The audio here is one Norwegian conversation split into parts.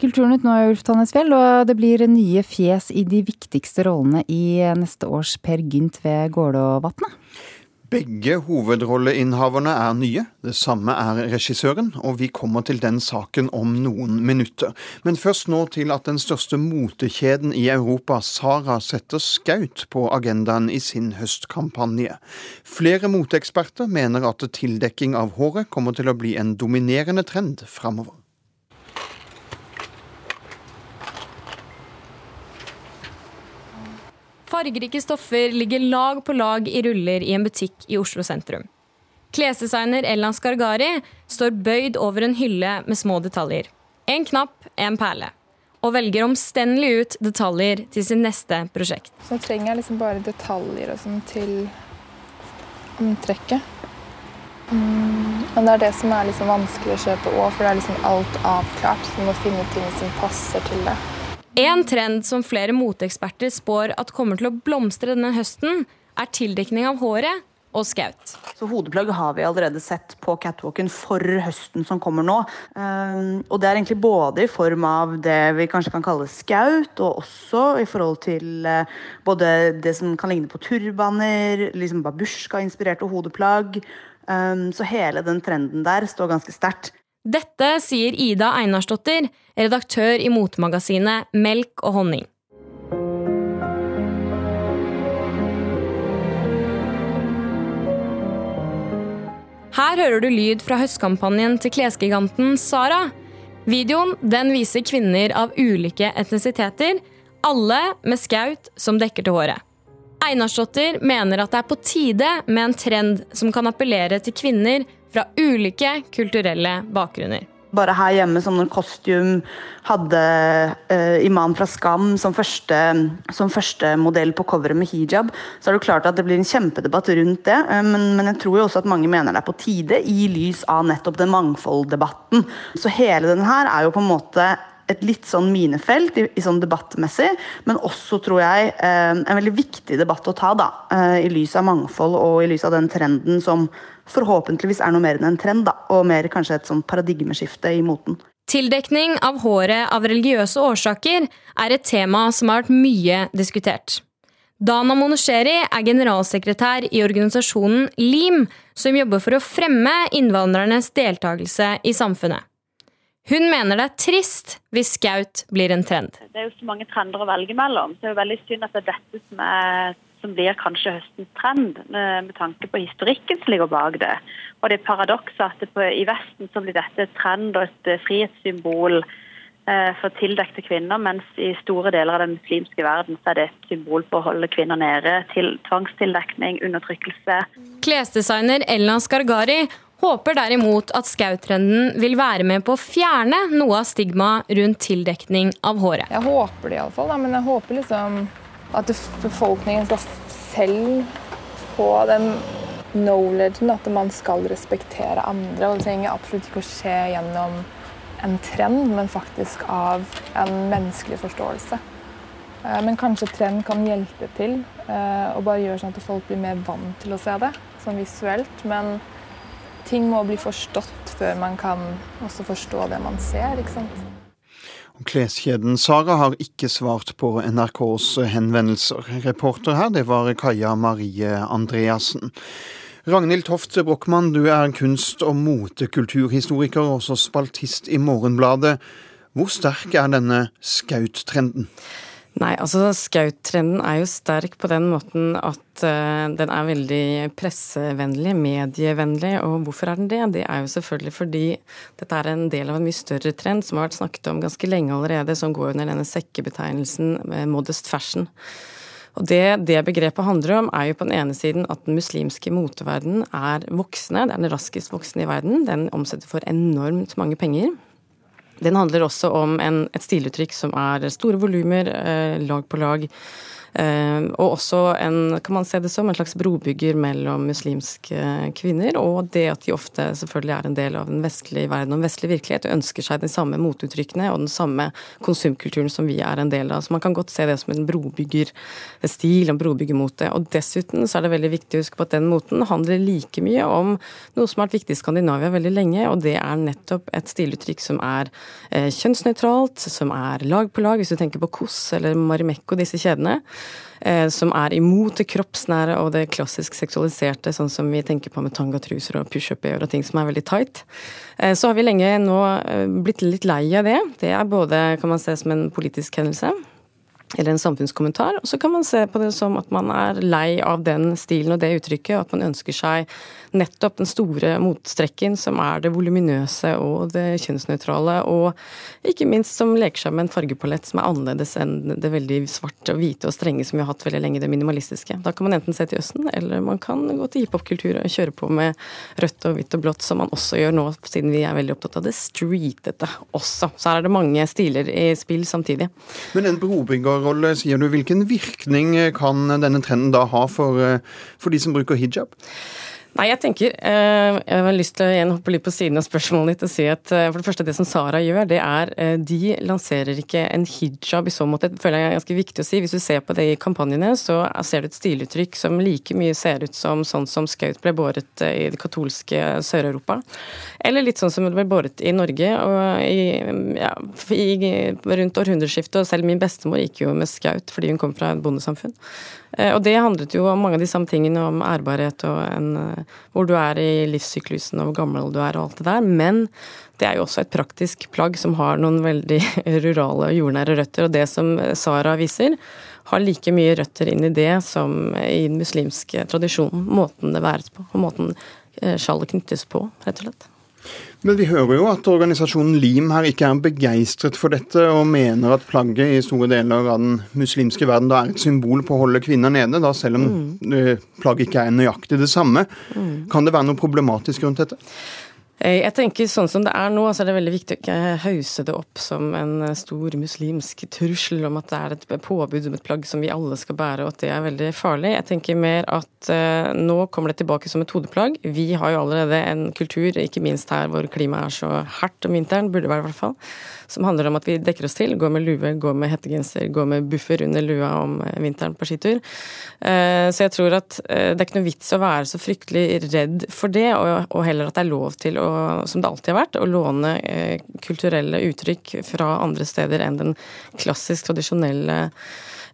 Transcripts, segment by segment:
Kulturnytt nå, Ulf Tannesfjell, og det blir nye fjes i de viktigste rollene i neste års Per Gynt ved Gålåvatnet. Begge hovedrolleinnehaverne er nye, det samme er regissøren, og vi kommer til den saken om noen minutter. Men først nå til at den største motekjeden i Europa, Sara, setter skaut på agendaen i sin høstkampanje. Flere moteeksperter mener at tildekking av håret kommer til å bli en dominerende trend framover. Fargerike stoffer ligger lag på lag i ruller i en butikk i Oslo sentrum. Klesdesigner Ellan Skargari står bøyd over en hylle med små detaljer. En knapp, en perle. Og velger omstendelig ut detaljer til sin neste prosjekt. Så trenger jeg liksom bare detaljer og sånn til antrekket. Mm, men det er det som er liksom vanskelig å kjøpe òg, for det er liksom alt avklart. Så du må finne ting som passer til det. En trend som flere moteeksperter spår at kommer til å blomstre denne høsten, er tildekning av håret og skaut. Så Hodeplagg har vi allerede sett på catwalken for høsten som kommer nå. Ehm, og det er egentlig både i form av det vi kanskje kan kalle skaut, og også i forhold til eh, både det som kan ligne på turbaner, liksom babusjka-inspirerte hodeplagg. Ehm, så hele den trenden der står ganske sterkt. Dette sier Ida Einarsdottir, redaktør i motemagasinet Melk og honning. Her hører du lyd fra høstkampanjen til klesgiganten Sara. Videoen den viser kvinner av ulike etnisiteter, alle med skaut som dekker til håret. Einarsdottir mener at det er på tide med en trend som kan appellere til kvinner fra ulike kulturelle bakgrunner. Bare her hjemme, som når Costume hadde eh, Iman fra Skam som første, som første, modell på coveret med hijab, så er det klart at det blir en kjempedebatt rundt det. Eh, men, men, jeg tror jo også at mange mener det er på tide, i lys av nettopp den mangfolddebatten. Så hele den her er jo på en måte et litt sånn minefelt i, i sånn debattmessig, men også, tror jeg, eh, en veldig viktig debatt å ta, da. Eh, I lys av mangfold og i lys av den trenden som forhåpentligvis er noe mer enn en trend, da. Og mer kanskje et sånn paradigmeskifte i moten. Tildekning av håret av religiøse årsaker er et tema som har vært mye diskutert. Dana Monosheri er generalsekretær i organisasjonen LIM, som jobber for å fremme innvandrernes deltakelse i samfunnet. Hun mener det er trist hvis skaut blir en trend. Det er jo så mange trender å velge mellom. Så det er jo veldig synd at det er dette som, er, som blir kanskje høstens trend, med tanke på historikken som ligger bak det. Og det er paradokset at på, i Vesten så blir dette et trend og et eh, frihetssymbol eh, for tildekte kvinner, mens i store deler av den muslimske verden så er det et symbol på å holde kvinner nede, til tvangstildekning, undertrykkelse. Klesdesigner Elna Skargari håper derimot at skautrenden vil være med på å fjerne noe av stigmaet rundt tildekning av håret. Jeg håper det iallfall, men jeg håper liksom at befolkningen skal selv få den knowledgen at man skal respektere andre. Og det trenger absolutt ikke å skje gjennom en trend, men faktisk av en menneskelig forståelse. Eh, men kanskje trend kan hjelpe til, eh, og bare gjøre sånn at folk blir mer vant til å se det, sånn visuelt. Men ting må bli forstått før man kan også forstå det man ser. ikke sant? Kleskjeden Sara har ikke svart på NRKs henvendelser. Reporter her, det var Kaja Marie Andreassen. Ragnhild Toft Brochmann, du er kunst- og motekulturhistoriker og også spaltist i Morgenbladet. Hvor sterk er denne skauttrenden? Nei, altså Skaut-trenden er jo sterk på den måten at uh, den er veldig pressevennlig, medievennlig. Og hvorfor er den det? Det er jo selvfølgelig fordi dette er en del av en mye større trend som har vært snakket om ganske lenge allerede, som går under denne sekkebetegnelsen uh, modest fashion. Og det, det begrepet handler om, er jo på den ene siden at den muslimske moteverdenen er voksende. Det er den raskest voksende i verden. Den omsetter for enormt mange penger. Den handler også om en, et stiluttrykk som er store volumer, eh, lag på lag. Eh, og også en, kan man se det som, en slags brobygger mellom muslimske kvinner, og det at de ofte selvfølgelig er en del av den vestlige verden og den vestlige virkelighet, og ønsker seg de samme motuttrykkene og den samme konsumkulturen som vi er en del av. Så man kan godt se det som en brobyggerstil, en brobyggermote. Og dessuten så er det veldig viktig å huske på at den moten handler like mye om noe som har vært viktig i Skandinavia veldig lenge, og det er nettopp et stiluttrykk som er kjønnsnøytralt, som er lag på lag, hvis du tenker på Kos eller Marimekko, disse kjedene. Som er imot det kroppsnære og det klassisk seksualiserte, sånn som vi tenker på med tangatruser og pushup-gjør og ting som er veldig tight. Så har vi lenge nå blitt litt lei av det. Det er både, kan man se som en politisk hendelse, eller en samfunnskommentar. Og så kan man se på det som at man er lei av den stilen og det uttrykket, og at man ønsker seg nettopp den store motstrekken som er det voluminøse og det kjønnsnøytrale, og ikke minst som leker seg med en fargepalett som er annerledes enn det veldig svarte og hvite og strenge som vi har hatt veldig lenge, det minimalistiske. Da kan man enten se til Østen, eller man kan gå til hiphopkultur og kjøre på med rødt og hvitt og blått, som man også gjør nå, siden vi er veldig opptatt av det streetete også. Så her er det mange stiler i spill samtidig. Men en brobyggerrolle, sier du. Hvilken virkning kan denne trenden da ha for, for de som bruker hijab? Nei, jeg tenker eh, Jeg har lyst til å igjen hoppe litt på siden av spørsmålet ditt og si at eh, for det første, det som Sara gjør, det er eh, De lanserer ikke en hijab i så måte. Det føler jeg er ganske viktig å si. Hvis du ser på det i kampanjene, så ser du et stiluttrykk som like mye ser ut som sånn som Skaut ble båret i det katolske Sør-Europa. Eller litt sånn som det ble båret i Norge og i, ja, i, rundt århundreskiftet. Og selv min bestemor gikk jo med Skaut fordi hun kom fra et bondesamfunn. Eh, og det handlet jo om mange av de samme tingene, om ærbarhet og en, eh, hvor du er i livssyklusen og hvor gammel du er og alt det der. Men det er jo også et praktisk plagg som har noen veldig rurale og jordnære røtter. Og det som Sara viser, har like mye røtter inn i det som i den muslimske tradisjonen. Måten det væres på, og måten eh, sjallet knyttes på, rett og slett. Men vi hører jo at organisasjonen LIM her ikke er begeistret for dette, og mener at plagget i store deler av den muslimske verden da er et symbol på å holde kvinner nede, da selv om mm. plagget ikke er nøyaktig det samme. Mm. Kan det være noe problematisk rundt dette? Eh, jeg tenker sånn som det er nå, så er det veldig viktig å ikke hause det opp som en eh, stor muslimsk trussel om at det er et påbud om et plagg som vi alle skal bære, og at det er veldig farlig. Jeg tenker mer at uh, nå kommer det tilbake som et hodeplagg. Vi har jo allerede en kultur, ikke minst her hvor klimaet er så hardt om vinteren, burde det være i hvert fall, som handler om at vi dekker oss til, går med lue, går med hettegenser, går med buffer under lua om vinteren på skitur. Uh, så jeg tror at uh, det er ikke noe vits å være så fryktelig redd for det, og, heller at det er lov til å som det alltid har vært, å låne eh, kulturelle uttrykk fra andre steder enn den klassisk tradisjonelle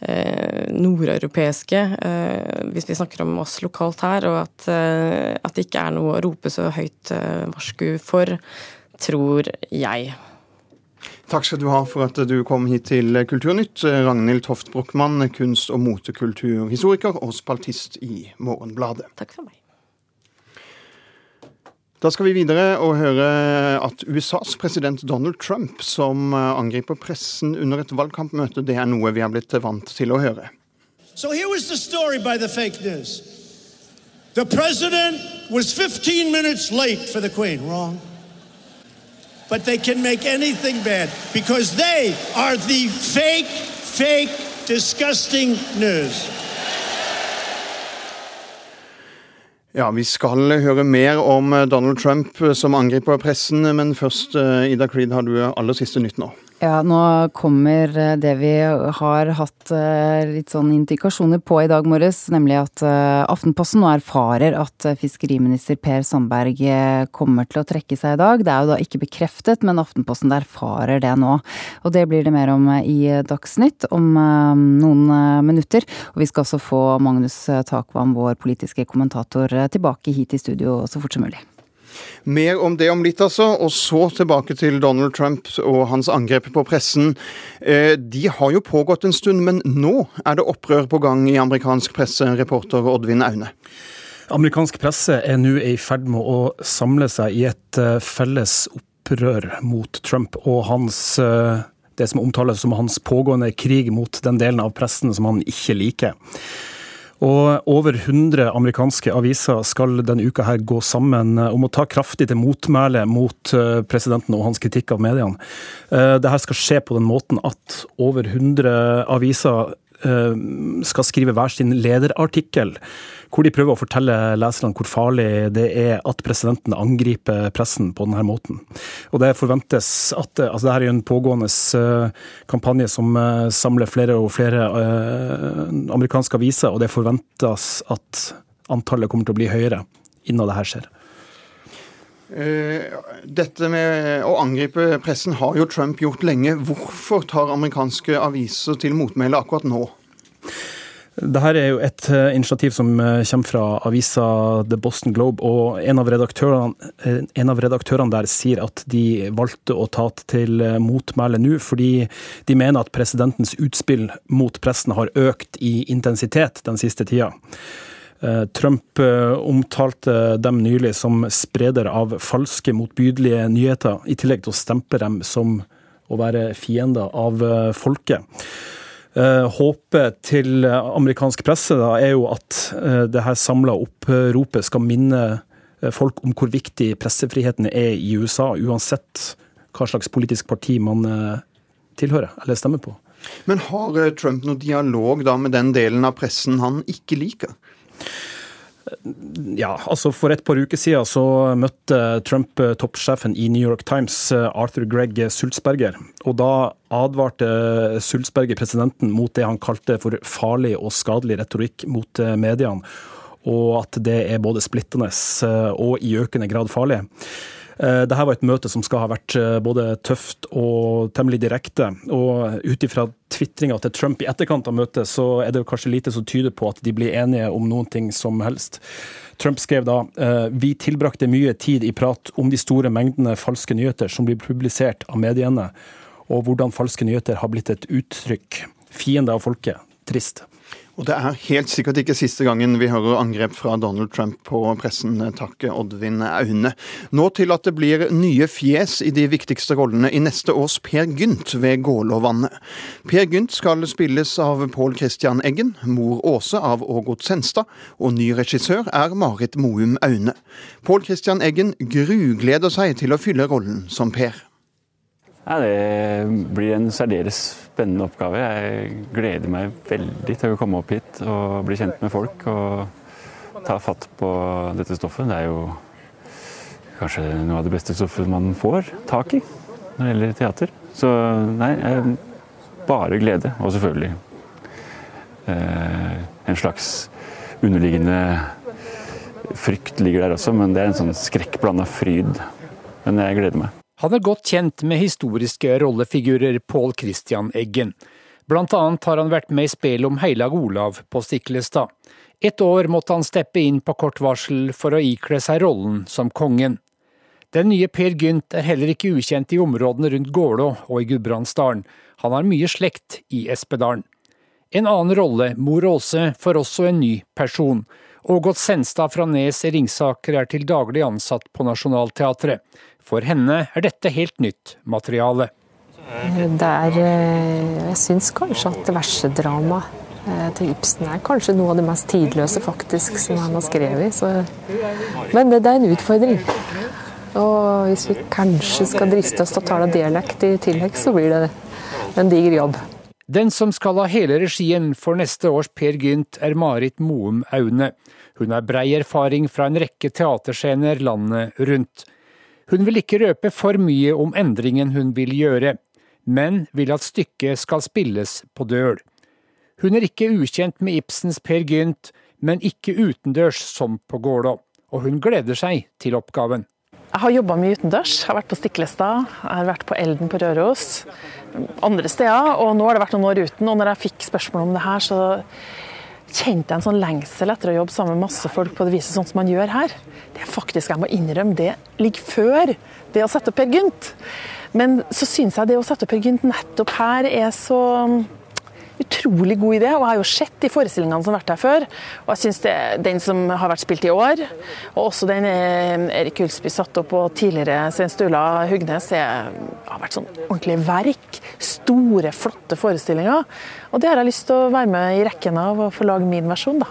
eh, nordeuropeiske, eh, hvis vi snakker om oss lokalt her, og at, at det ikke er noe å rope så høyt varsku for, tror jeg. Takk skal du ha for at du kom hit til Kulturnytt. Ragnhild Toft Brochmann, kunst- og motekulturhistoriker og spaltist i Morgenbladet. Takk for meg. Da skal vi videre og høre at USAs president Donald Trump, som angriper pressen under et valgkampmøte, det er noe vi har blitt vant til å høre. So here was the story by the fake news. The president was 15 minutes late for the queen. Wrong. But they can make anything bad because they are the fake, fake, disgusting news. Ja, Vi skal høre mer om eh, Donald Trump eh, som angriper pressen, men først, eh, Ida Creed, har du aller siste nytt nå? Ja, nå kommer eh, det vi har hatt eh, litt sånn indikasjoner på i dag morges, nemlig at eh, Aftenposten nå erfarer at fiskeriminister Per Sandberg kommer til å trekke seg i dag. Det er jo da ikke bekreftet, men Aftenposten erfarer det nå. Og det blir det mer om i Dagsnytt om noen minutter. Og vi skal også få Magnus Takvam, vår politiske kommentator, tilbake hit i studio så fort som mulig. Mer om det om litt, altså. Og så tilbake til Donald Trump og hans angrep på pressen. Eh, de har jo pågått en stund, men nå er det opprør på gang i amerikansk presse, reporter Oddvin Aune. Amerikansk presse er nå i ferd med å samle seg i et eh, felles opprør mot Trump og hans eh, det som omtales som hans pågående krig mot den delen av pressen som han ikke liker. Og over 100 amerikanske aviser skal denne uka her gå sammen eh, om å ta kraftig til motmæle mot eh, presidenten og hans kritikk av mediene. Eh, Dette skal skje på den måten at over 100 aviser skal skrive hver sin lederartikkel hvor de prøver å fortelle leserne hvor farlig det er at presidenten angriper pressen på denne måten. Og det forventes at altså Dette er jo en pågående eh, kampanje som eh, samler flere og flere eh, amerikanske aviser, og det forventes at antallet kommer til å bli høyere innen det her skjer. Dette med å angripe pressen har jo Trump gjort lenge. Hvorfor tar amerikanske aviser til motmæle akkurat nå? Dette er jo et eh, initiativ som eh, kommer fra avisa The Boston Globe, og en av, redaktørene, eh, en av redaktørene der sier at de valgte å ta til motmæle nå, fordi de mener at presidentens utspill mot pressen har økt i intensitet den siste tida. Trump omtalte dem nylig som spreder av falske, motbydelige nyheter, i tillegg til å stempe dem som å være fiender av folket. Eh, håpet til amerikansk presse da, er jo at det her samla oppropet skal minne eh, folk om hvor viktig pressefriheten er i USA, uansett hva slags politisk parti man tilhører eller stemmer på. Men har Trump noe dialog da med den delen av pressen han ikke liker? Ja, altså For et par uker siden så møtte Trump toppsjefen i New York Times, Arthur Greg Sulzberger. Og da advarte Sulzberger presidenten mot det han kalte for farlig og skadelig retorikk mot mediene. Og at det er både splittende og i økende grad farlig. Eh, Dette var et møte som skal ha vært eh, både tøft og temmelig direkte. Og ut ifra tvitringa til Trump i etterkant av møtet, så er det kanskje lite som tyder på at de blir enige om noen ting som helst. Trump skrev da eh, vi tilbrakte mye tid i prat om de store mengdene falske nyheter som blir publisert av mediene, og hvordan falske nyheter har blitt et uttrykk. Fiende av folket. Trist. Og det er helt sikkert ikke siste gangen vi hører angrep fra Donald Trump på pressen. Takk, Oddvin Aune. Nå til at det blir nye fjes i de viktigste rollene i neste års Per Gynt ved Gålåvannet. Per Gynt skal spilles av Pål Christian Eggen, mor Åse av Ågot Senstad, og ny regissør er Marit Moum Aune. Pål Christian Eggen grugleder seg til å fylle rollen som Per. Ja, det blir en særdeles spennende oppgave. Jeg gleder meg veldig til å komme opp hit og bli kjent med folk og ta fatt på dette stoffet. Det er jo kanskje noe av det beste stoffet man får tak i når det gjelder teater. Så nei, bare glede. Og selvfølgelig eh, en slags underliggende frykt ligger der også, men det er en sånn skrekkblanda fryd. Men jeg gleder meg. Han er godt kjent med historiske rollefigurer Pål Christian Eggen. Blant annet har han vært med i spillet om Heilag Olav på Stiklestad. Et år måtte han steppe inn på kort varsel for å ikle seg rollen som kongen. Den nye Per Gynt er heller ikke ukjent i områdene rundt Gålå og i Gudbrandsdalen. Han har mye slekt i Espedalen. En annen rolle, mor Åse, får også en ny person. Ågot Senstad fra Nes i Ringsaker er til daglig ansatt på Nationaltheatret. For henne er dette helt nytt materiale. Det er eh, Jeg syns kanskje at versedramaet eh, til Ibsen er kanskje noe av det mest tidløse faktisk som han har skrevet. Så. Men det, det, er en utfordring. Og hvis vi kanskje skal driste oss til å tale dialekt i tillegg, så blir det en diger jobb. Den som skal ha hele regien for neste års Per Gynt, er Marit Moum Aune. Hun har brei erfaring fra en rekke teaterscener landet rundt. Hun vil ikke røpe for mye om endringen hun vil gjøre, men vil at stykket skal spilles på døl. Hun er ikke ukjent med Ibsens Per Gynt, men ikke utendørs som på Gålå, og hun gleder seg til oppgaven. Jeg har jobba mye utendørs. Jeg har vært på Stiklestad, jeg har vært på Elden på Røros, andre steder. Og nå har det vært noen år uten. Og når jeg fikk spørsmål om det her, så kjente jeg en sånn lengsel etter å jobbe sammen med masse folk på det viset sånn som man gjør her. Det er faktisk, jeg må innrømme, det ligger før det å sette opp Per Gynt. Men så syns jeg det å sette opp Per Gynt nettopp her er så utrolig god idé. Og jeg har jo sett de forestillingene som har vært her før. Og jeg syns den som har vært spilt i år, og også den eh, Erik Ulsby satt opp og tidligere Svein Stula Hugnes, er, har vært sånn ordentlig verk. Store, flotte forestillinger. Og det har jeg lyst til å være med i rekken av og få lage min versjon, da.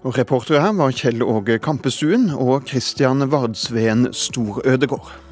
Og Reportere her var Kjell Åge Kampestuen og Christian Vardsveen Storødegård.